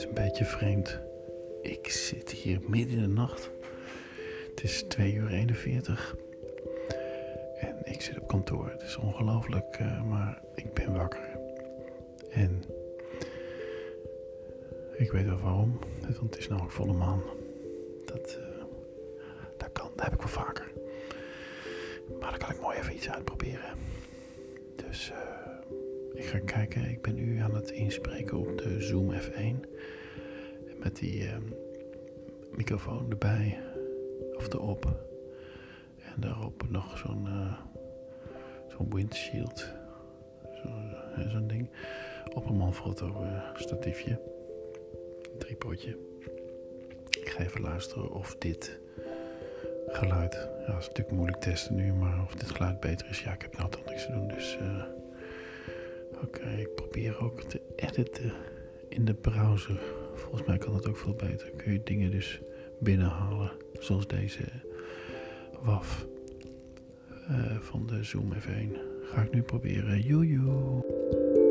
is een beetje vreemd. Ik zit hier midden in de nacht. Het is 2 uur 41. En ik zit op kantoor. Het is ongelooflijk, uh, maar ik ben wakker. En ik weet wel waarom. Want het is namelijk volle maan. Dat, uh, dat kan, dat heb ik wel vaker. Maar dan kan ik mooi even iets uitproberen. Dus uh, ik ga kijken. Ik ben nu aan het inspreken op de Zoom F1. Met die uh, microfoon erbij. Of erop. En daarop nog zo'n uh, zo'n windshield. Zo'n zo ding. Op een Manfrotto statiefje. Tripodje. Ik ga even luisteren of dit geluid. Ja, dat is natuurlijk moeilijk testen nu, maar of dit geluid beter is. Ja, ik heb nou toch niks te doen, dus... Uh, Oké, ik probeer ook te editen in de browser. Volgens mij kan dat ook veel beter. Kun je dingen dus binnenhalen, zoals deze WAF uh, van de Zoom F1. Ga ik nu proberen. Joejoe!